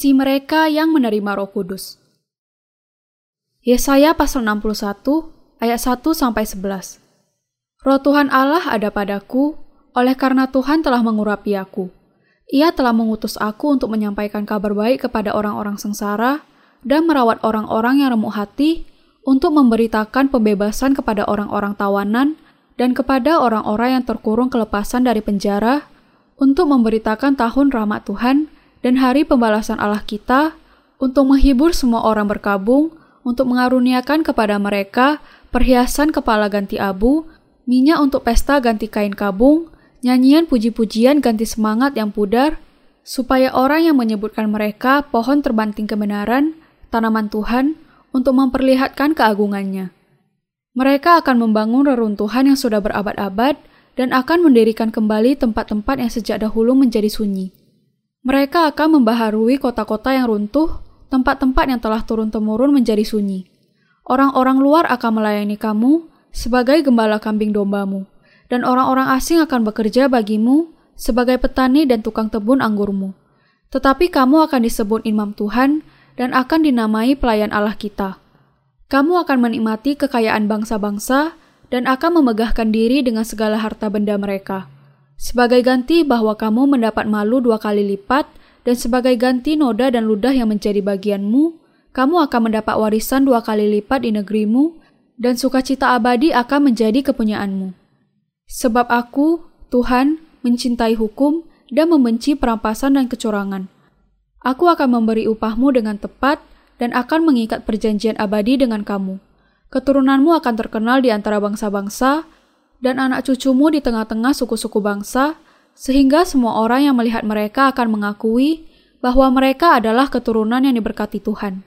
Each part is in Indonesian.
Misi mereka yang menerima Roh Kudus. Yesaya pasal 61 ayat 1 sampai 11. Roh Tuhan Allah ada padaku, oleh karena Tuhan telah mengurapi aku. Ia telah mengutus aku untuk menyampaikan kabar baik kepada orang-orang sengsara dan merawat orang-orang yang remuk hati untuk memberitakan pembebasan kepada orang-orang tawanan dan kepada orang-orang yang terkurung kelepasan dari penjara untuk memberitakan tahun rahmat Tuhan dan hari pembalasan Allah kita untuk menghibur semua orang berkabung, untuk mengaruniakan kepada mereka perhiasan kepala ganti abu, minyak untuk pesta ganti kain kabung, nyanyian puji-pujian ganti semangat yang pudar, supaya orang yang menyebutkan mereka pohon terbanting kebenaran, tanaman Tuhan, untuk memperlihatkan keagungannya. Mereka akan membangun reruntuhan yang sudah berabad-abad dan akan mendirikan kembali tempat-tempat yang sejak dahulu menjadi sunyi. Mereka akan membaharui kota-kota yang runtuh, tempat-tempat yang telah turun-temurun menjadi sunyi. Orang-orang luar akan melayani kamu sebagai gembala kambing dombamu, dan orang-orang asing akan bekerja bagimu sebagai petani dan tukang tebun anggurmu. Tetapi kamu akan disebut imam Tuhan dan akan dinamai pelayan Allah kita. Kamu akan menikmati kekayaan bangsa-bangsa dan akan memegahkan diri dengan segala harta benda mereka. Sebagai ganti bahwa kamu mendapat malu dua kali lipat, dan sebagai ganti noda dan ludah yang menjadi bagianmu, kamu akan mendapat warisan dua kali lipat di negerimu, dan sukacita abadi akan menjadi kepunyaanmu. Sebab aku, Tuhan, mencintai hukum dan membenci perampasan dan kecurangan. Aku akan memberi upahmu dengan tepat dan akan mengikat perjanjian abadi dengan kamu. Keturunanmu akan terkenal di antara bangsa-bangsa, dan anak cucumu di tengah-tengah suku-suku bangsa, sehingga semua orang yang melihat mereka akan mengakui bahwa mereka adalah keturunan yang diberkati Tuhan.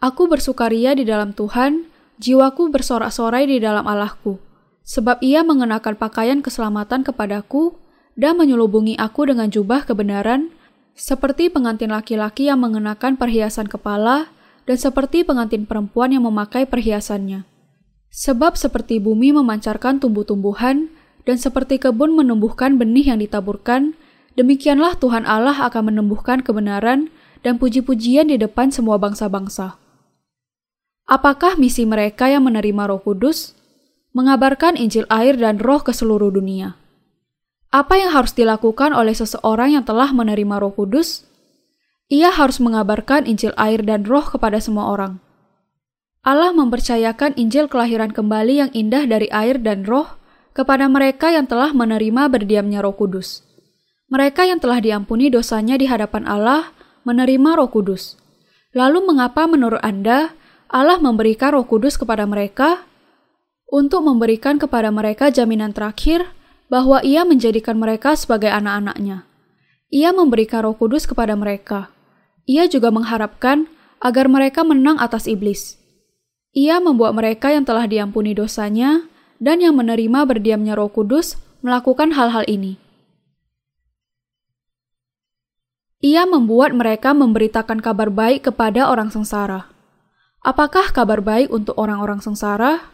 Aku bersukaria di dalam Tuhan, jiwaku bersorak-sorai di dalam Allahku, sebab ia mengenakan pakaian keselamatan kepadaku dan menyelubungi aku dengan jubah kebenaran, seperti pengantin laki-laki yang mengenakan perhiasan kepala dan seperti pengantin perempuan yang memakai perhiasannya. Sebab seperti bumi memancarkan tumbuh-tumbuhan, dan seperti kebun menumbuhkan benih yang ditaburkan, demikianlah Tuhan Allah akan menumbuhkan kebenaran dan puji-pujian di depan semua bangsa-bangsa. Apakah misi mereka yang menerima Roh Kudus? Mengabarkan Injil air dan Roh ke seluruh dunia. Apa yang harus dilakukan oleh seseorang yang telah menerima Roh Kudus? Ia harus mengabarkan Injil air dan Roh kepada semua orang. Allah mempercayakan Injil kelahiran kembali yang indah dari air dan roh kepada mereka yang telah menerima berdiamnya roh kudus. Mereka yang telah diampuni dosanya di hadapan Allah menerima roh kudus. Lalu mengapa menurut Anda Allah memberikan roh kudus kepada mereka? Untuk memberikan kepada mereka jaminan terakhir bahwa ia menjadikan mereka sebagai anak-anaknya. Ia memberikan roh kudus kepada mereka. Ia juga mengharapkan agar mereka menang atas iblis. Ia membuat mereka yang telah diampuni dosanya dan yang menerima berdiamnya Roh Kudus melakukan hal-hal ini. Ia membuat mereka memberitakan kabar baik kepada orang sengsara. Apakah kabar baik untuk orang-orang sengsara?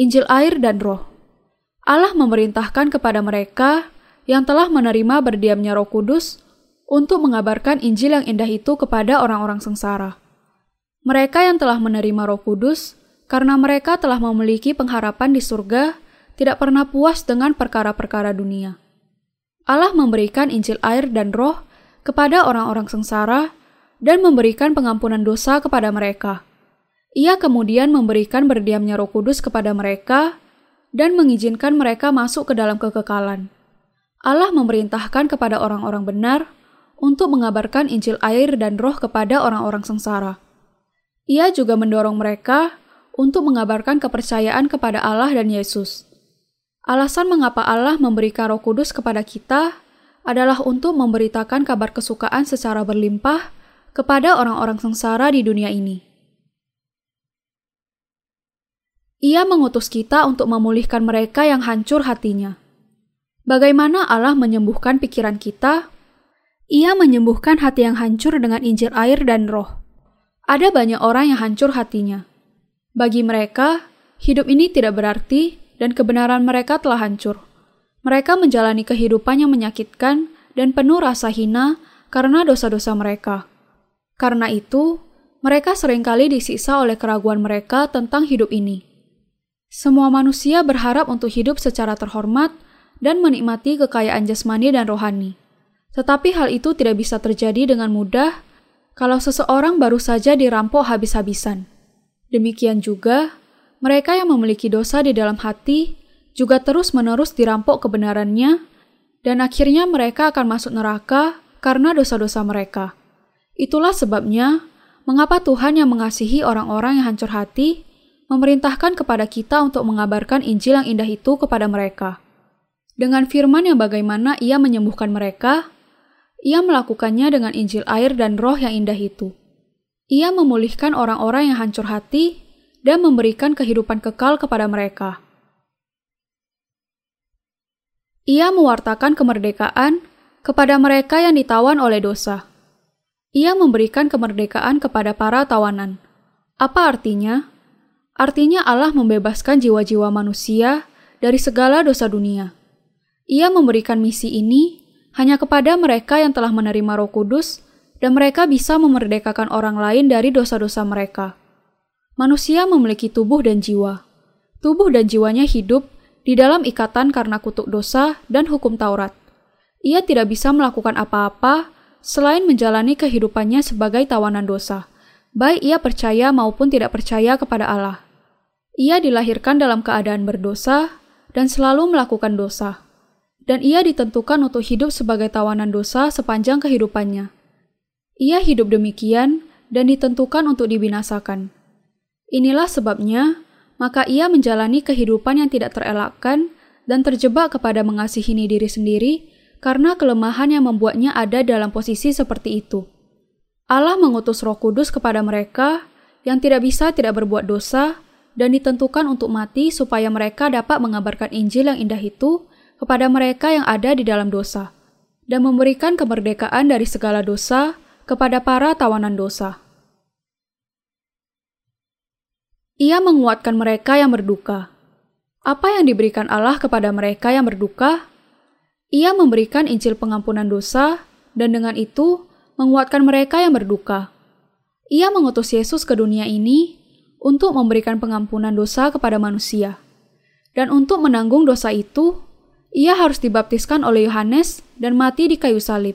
Injil air dan roh. Allah memerintahkan kepada mereka yang telah menerima berdiamnya Roh Kudus untuk mengabarkan Injil yang indah itu kepada orang-orang sengsara. Mereka yang telah menerima Roh Kudus, karena mereka telah memiliki pengharapan di surga, tidak pernah puas dengan perkara-perkara dunia. Allah memberikan Injil air dan Roh kepada orang-orang sengsara dan memberikan pengampunan dosa kepada mereka. Ia kemudian memberikan berdiamnya Roh Kudus kepada mereka dan mengizinkan mereka masuk ke dalam kekekalan. Allah memerintahkan kepada orang-orang benar untuk mengabarkan Injil air dan Roh kepada orang-orang sengsara. Ia juga mendorong mereka untuk mengabarkan kepercayaan kepada Allah dan Yesus. Alasan mengapa Allah memberikan Roh Kudus kepada kita adalah untuk memberitakan kabar kesukaan secara berlimpah kepada orang-orang sengsara di dunia ini. Ia mengutus kita untuk memulihkan mereka yang hancur hatinya. Bagaimana Allah menyembuhkan pikiran kita? Ia menyembuhkan hati yang hancur dengan Injil air dan Roh. Ada banyak orang yang hancur hatinya. Bagi mereka, hidup ini tidak berarti dan kebenaran mereka telah hancur. Mereka menjalani kehidupan yang menyakitkan dan penuh rasa hina karena dosa-dosa mereka. Karena itu, mereka sering kali disiksa oleh keraguan mereka tentang hidup ini. Semua manusia berharap untuk hidup secara terhormat dan menikmati kekayaan jasmani dan rohani. Tetapi hal itu tidak bisa terjadi dengan mudah kalau seseorang baru saja dirampok habis-habisan. Demikian juga, mereka yang memiliki dosa di dalam hati juga terus-menerus dirampok kebenarannya, dan akhirnya mereka akan masuk neraka karena dosa-dosa mereka. Itulah sebabnya mengapa Tuhan yang mengasihi orang-orang yang hancur hati memerintahkan kepada kita untuk mengabarkan Injil yang indah itu kepada mereka. Dengan firman yang bagaimana ia menyembuhkan mereka, ia melakukannya dengan Injil air dan roh yang indah itu. Ia memulihkan orang-orang yang hancur hati dan memberikan kehidupan kekal kepada mereka. Ia mewartakan kemerdekaan kepada mereka yang ditawan oleh dosa. Ia memberikan kemerdekaan kepada para tawanan. Apa artinya? Artinya Allah membebaskan jiwa-jiwa manusia dari segala dosa dunia. Ia memberikan misi ini hanya kepada mereka yang telah menerima Roh Kudus, dan mereka bisa memerdekakan orang lain dari dosa-dosa mereka. Manusia memiliki tubuh dan jiwa. Tubuh dan jiwanya hidup di dalam ikatan karena kutuk dosa dan hukum Taurat. Ia tidak bisa melakukan apa-apa selain menjalani kehidupannya sebagai tawanan dosa, baik ia percaya maupun tidak percaya kepada Allah. Ia dilahirkan dalam keadaan berdosa dan selalu melakukan dosa dan ia ditentukan untuk hidup sebagai tawanan dosa sepanjang kehidupannya. Ia hidup demikian dan ditentukan untuk dibinasakan. Inilah sebabnya, maka ia menjalani kehidupan yang tidak terelakkan dan terjebak kepada mengasihini diri sendiri karena kelemahan yang membuatnya ada dalam posisi seperti itu. Allah mengutus Roh Kudus kepada mereka yang tidak bisa tidak berbuat dosa dan ditentukan untuk mati supaya mereka dapat mengabarkan Injil yang indah itu kepada mereka yang ada di dalam dosa, dan memberikan kemerdekaan dari segala dosa kepada para tawanan dosa. Ia menguatkan mereka yang berduka. Apa yang diberikan Allah kepada mereka yang berduka? Ia memberikan Injil pengampunan dosa, dan dengan itu menguatkan mereka yang berduka. Ia mengutus Yesus ke dunia ini untuk memberikan pengampunan dosa kepada manusia. Dan untuk menanggung dosa itu, ia harus dibaptiskan oleh Yohanes dan mati di kayu salib.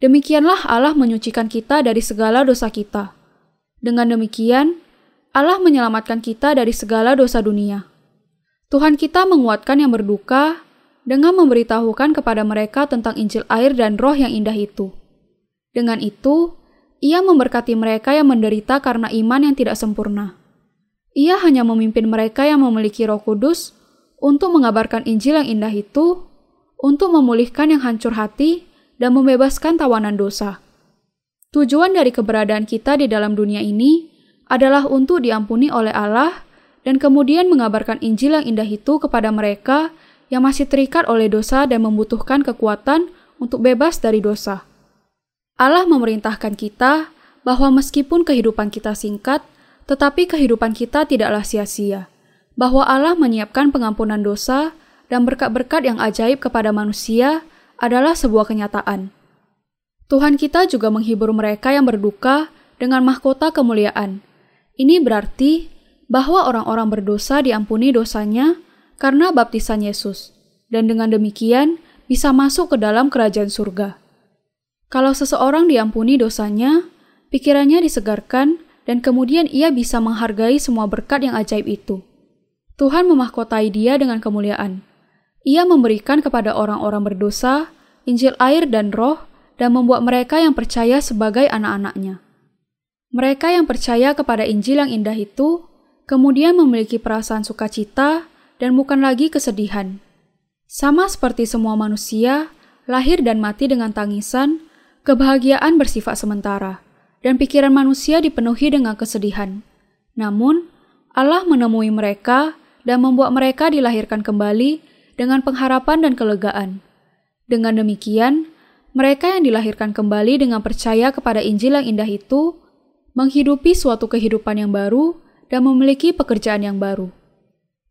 Demikianlah Allah menyucikan kita dari segala dosa kita. Dengan demikian, Allah menyelamatkan kita dari segala dosa dunia. Tuhan kita menguatkan yang berduka dengan memberitahukan kepada mereka tentang Injil air dan roh yang indah itu. Dengan itu, ia memberkati mereka yang menderita karena iman yang tidak sempurna. Ia hanya memimpin mereka yang memiliki roh kudus untuk mengabarkan Injil yang indah itu, untuk memulihkan yang hancur hati, dan membebaskan tawanan dosa. Tujuan dari keberadaan kita di dalam dunia ini adalah untuk diampuni oleh Allah dan kemudian mengabarkan Injil yang indah itu kepada mereka yang masih terikat oleh dosa dan membutuhkan kekuatan untuk bebas dari dosa. Allah memerintahkan kita bahwa meskipun kehidupan kita singkat, tetapi kehidupan kita tidaklah sia-sia bahwa Allah menyiapkan pengampunan dosa dan berkat-berkat yang ajaib kepada manusia adalah sebuah kenyataan. Tuhan kita juga menghibur mereka yang berduka dengan mahkota kemuliaan. Ini berarti bahwa orang-orang berdosa diampuni dosanya karena baptisan Yesus, dan dengan demikian bisa masuk ke dalam kerajaan surga. Kalau seseorang diampuni dosanya, pikirannya disegarkan, dan kemudian ia bisa menghargai semua berkat yang ajaib itu. Tuhan memahkotai dia dengan kemuliaan. Ia memberikan kepada orang-orang berdosa Injil air dan roh dan membuat mereka yang percaya sebagai anak-anaknya. Mereka yang percaya kepada Injil yang indah itu kemudian memiliki perasaan sukacita dan bukan lagi kesedihan. Sama seperti semua manusia, lahir dan mati dengan tangisan, kebahagiaan bersifat sementara, dan pikiran manusia dipenuhi dengan kesedihan. Namun, Allah menemui mereka dan membuat mereka dilahirkan kembali dengan pengharapan dan kelegaan. Dengan demikian, mereka yang dilahirkan kembali dengan percaya kepada Injil yang indah itu menghidupi suatu kehidupan yang baru dan memiliki pekerjaan yang baru.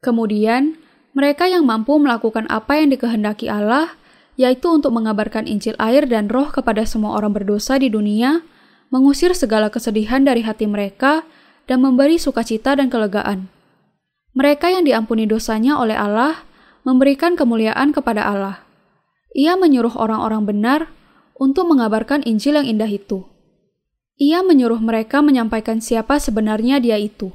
Kemudian, mereka yang mampu melakukan apa yang dikehendaki Allah, yaitu untuk mengabarkan Injil air dan roh kepada semua orang berdosa di dunia, mengusir segala kesedihan dari hati mereka, dan memberi sukacita dan kelegaan. Mereka yang diampuni dosanya oleh Allah memberikan kemuliaan kepada Allah. Ia menyuruh orang-orang benar untuk mengabarkan Injil yang indah itu. Ia menyuruh mereka menyampaikan siapa sebenarnya Dia itu.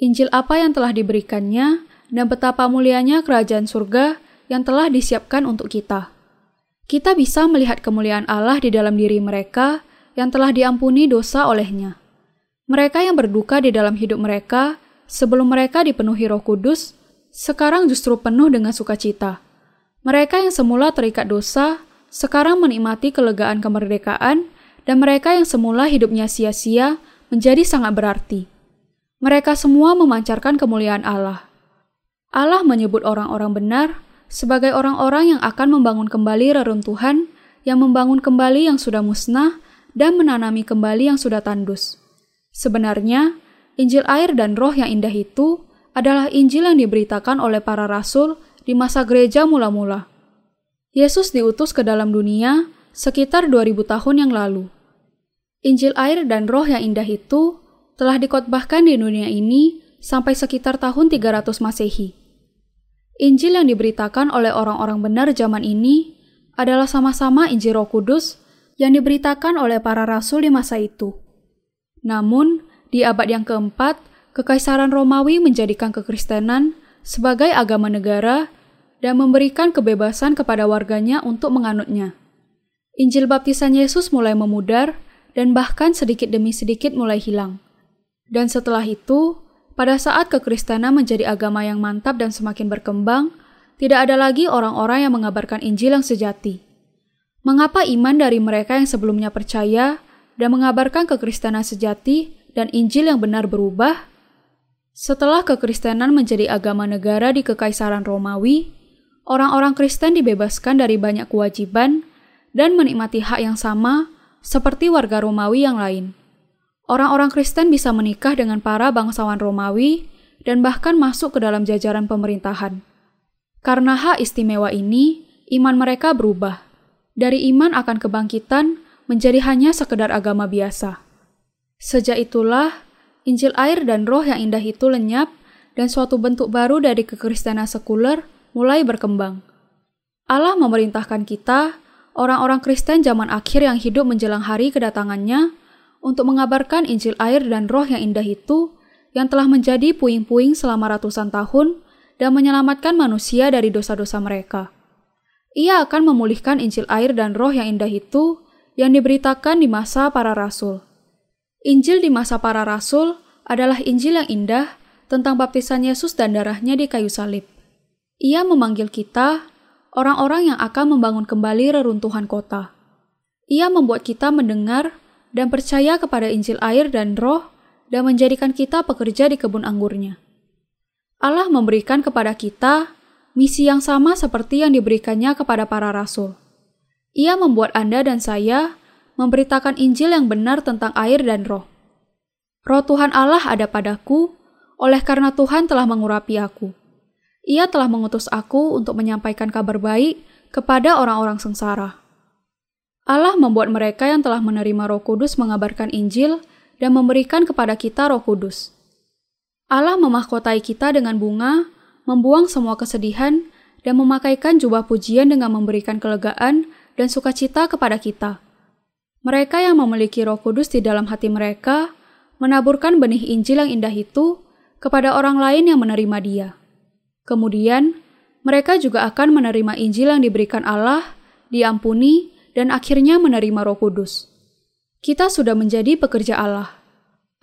Injil apa yang telah diberikannya, dan betapa mulianya kerajaan surga yang telah disiapkan untuk kita. Kita bisa melihat kemuliaan Allah di dalam diri mereka yang telah diampuni dosa olehnya. Mereka yang berduka di dalam hidup mereka sebelum mereka dipenuhi Roh Kudus, sekarang justru penuh dengan sukacita. Mereka yang semula terikat dosa sekarang menikmati kelegaan kemerdekaan, dan mereka yang semula hidupnya sia-sia menjadi sangat berarti. Mereka semua memancarkan kemuliaan Allah. Allah menyebut orang-orang benar sebagai orang-orang yang akan membangun kembali reruntuhan, yang membangun kembali yang sudah musnah, dan menanami kembali yang sudah tandus. Sebenarnya, Injil air dan roh yang indah itu adalah Injil yang diberitakan oleh para rasul di masa gereja mula-mula. Yesus diutus ke dalam dunia sekitar 2000 tahun yang lalu. Injil air dan roh yang indah itu telah dikotbahkan di dunia ini sampai sekitar tahun 300 Masehi. Injil yang diberitakan oleh orang-orang benar zaman ini adalah sama-sama Injil Roh Kudus yang diberitakan oleh para rasul di masa itu. Namun, di abad yang keempat, Kekaisaran Romawi menjadikan kekristenan sebagai agama negara dan memberikan kebebasan kepada warganya untuk menganutnya. Injil baptisan Yesus mulai memudar dan bahkan sedikit demi sedikit mulai hilang. Dan setelah itu, pada saat kekristenan menjadi agama yang mantap dan semakin berkembang, tidak ada lagi orang-orang yang mengabarkan Injil yang sejati. Mengapa iman dari mereka yang sebelumnya percaya dan mengabarkan kekristenan sejati dan Injil yang benar berubah? Setelah kekristenan menjadi agama negara di Kekaisaran Romawi, orang-orang Kristen dibebaskan dari banyak kewajiban dan menikmati hak yang sama seperti warga Romawi yang lain. Orang-orang Kristen bisa menikah dengan para bangsawan Romawi dan bahkan masuk ke dalam jajaran pemerintahan. Karena hak istimewa ini, iman mereka berubah. Dari iman akan kebangkitan menjadi hanya sekedar agama biasa. Sejak itulah, Injil air dan roh yang indah itu lenyap dan suatu bentuk baru dari kekristenan sekuler mulai berkembang. Allah memerintahkan kita, orang-orang Kristen zaman akhir yang hidup menjelang hari kedatangannya, untuk mengabarkan Injil air dan roh yang indah itu yang telah menjadi puing-puing selama ratusan tahun dan menyelamatkan manusia dari dosa-dosa mereka. Ia akan memulihkan Injil air dan roh yang indah itu yang diberitakan di masa para rasul. Injil di masa para rasul adalah Injil yang indah tentang baptisan Yesus dan darahnya di kayu salib. Ia memanggil kita, orang-orang yang akan membangun kembali reruntuhan kota. Ia membuat kita mendengar dan percaya kepada Injil air dan roh dan menjadikan kita pekerja di kebun anggurnya. Allah memberikan kepada kita misi yang sama seperti yang diberikannya kepada para rasul. Ia membuat Anda dan saya memberitakan Injil yang benar tentang air dan roh. Roh Tuhan Allah ada padaku, oleh karena Tuhan telah mengurapi aku. Ia telah mengutus aku untuk menyampaikan kabar baik kepada orang-orang sengsara. Allah membuat mereka yang telah menerima Roh Kudus mengabarkan Injil dan memberikan kepada kita Roh Kudus. Allah memahkotai kita dengan bunga, membuang semua kesedihan, dan memakaikan jubah pujian dengan memberikan kelegaan dan sukacita kepada kita. Mereka yang memiliki Roh Kudus di dalam hati mereka menaburkan benih Injil yang indah itu kepada orang lain yang menerima Dia. Kemudian, mereka juga akan menerima Injil yang diberikan Allah, diampuni, dan akhirnya menerima Roh Kudus. Kita sudah menjadi pekerja Allah.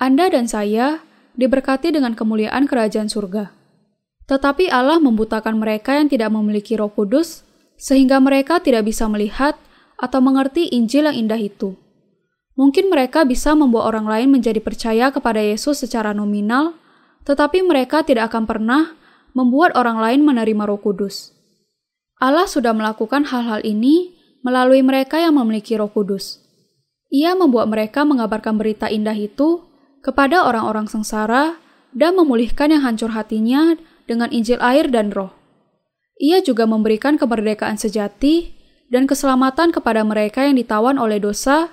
Anda dan saya diberkati dengan kemuliaan kerajaan surga. Tetapi Allah membutakan mereka yang tidak memiliki Roh Kudus, sehingga mereka tidak bisa melihat atau mengerti Injil yang indah itu. Mungkin mereka bisa membawa orang lain menjadi percaya kepada Yesus secara nominal, tetapi mereka tidak akan pernah membuat orang lain menerima Roh Kudus. Allah sudah melakukan hal-hal ini melalui mereka yang memiliki Roh Kudus. Ia membuat mereka mengabarkan berita indah itu kepada orang-orang sengsara dan memulihkan yang hancur hatinya dengan Injil air dan Roh. Ia juga memberikan kemerdekaan sejati dan keselamatan kepada mereka yang ditawan oleh dosa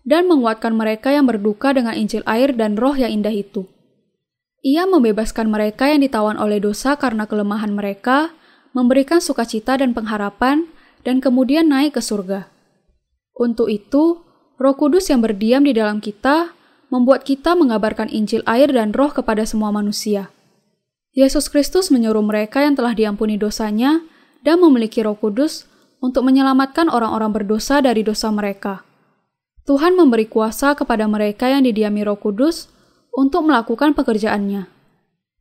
dan menguatkan mereka yang berduka dengan Injil air dan roh yang indah itu. Ia membebaskan mereka yang ditawan oleh dosa karena kelemahan mereka, memberikan sukacita dan pengharapan, dan kemudian naik ke surga. Untuk itu, Roh Kudus yang berdiam di dalam kita membuat kita mengabarkan Injil air dan roh kepada semua manusia. Yesus Kristus menyuruh mereka yang telah diampuni dosanya dan memiliki Roh Kudus untuk menyelamatkan orang-orang berdosa dari dosa mereka. Tuhan memberi kuasa kepada mereka yang didiami Roh Kudus untuk melakukan pekerjaannya.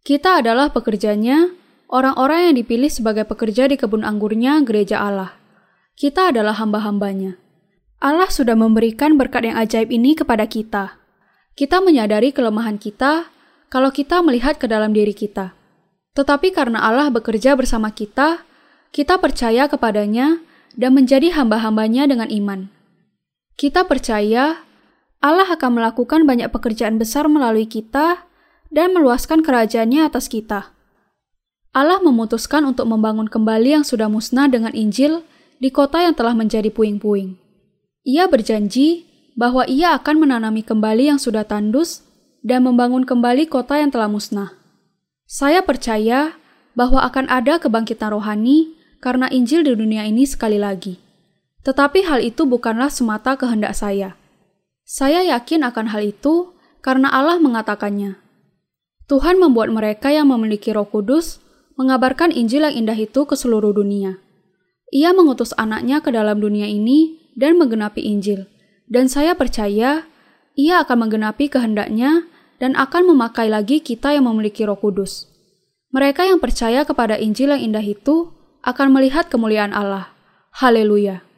Kita adalah pekerjanya, orang-orang yang dipilih sebagai pekerja di kebun anggurnya gereja Allah. Kita adalah hamba-hambanya. Allah sudah memberikan berkat yang ajaib ini kepada kita. Kita menyadari kelemahan kita kalau kita melihat ke dalam diri kita. Tetapi karena Allah bekerja bersama kita, kita percaya kepadanya dan menjadi hamba-hambanya dengan iman. Kita percaya Allah akan melakukan banyak pekerjaan besar melalui kita dan meluaskan kerajaannya atas kita. Allah memutuskan untuk membangun kembali yang sudah musnah dengan Injil di kota yang telah menjadi puing-puing. Ia berjanji bahwa ia akan menanami kembali yang sudah tandus dan membangun kembali kota yang telah musnah. Saya percaya bahwa akan ada kebangkitan rohani karena Injil di dunia ini sekali lagi. Tetapi hal itu bukanlah semata kehendak saya. Saya yakin akan hal itu karena Allah mengatakannya. Tuhan membuat mereka yang memiliki Roh Kudus mengabarkan Injil yang indah itu ke seluruh dunia. Ia mengutus anaknya ke dalam dunia ini dan menggenapi Injil. Dan saya percaya ia akan menggenapi kehendaknya dan akan memakai lagi kita yang memiliki Roh Kudus. Mereka yang percaya kepada Injil yang indah itu akan melihat kemuliaan Allah. Haleluya!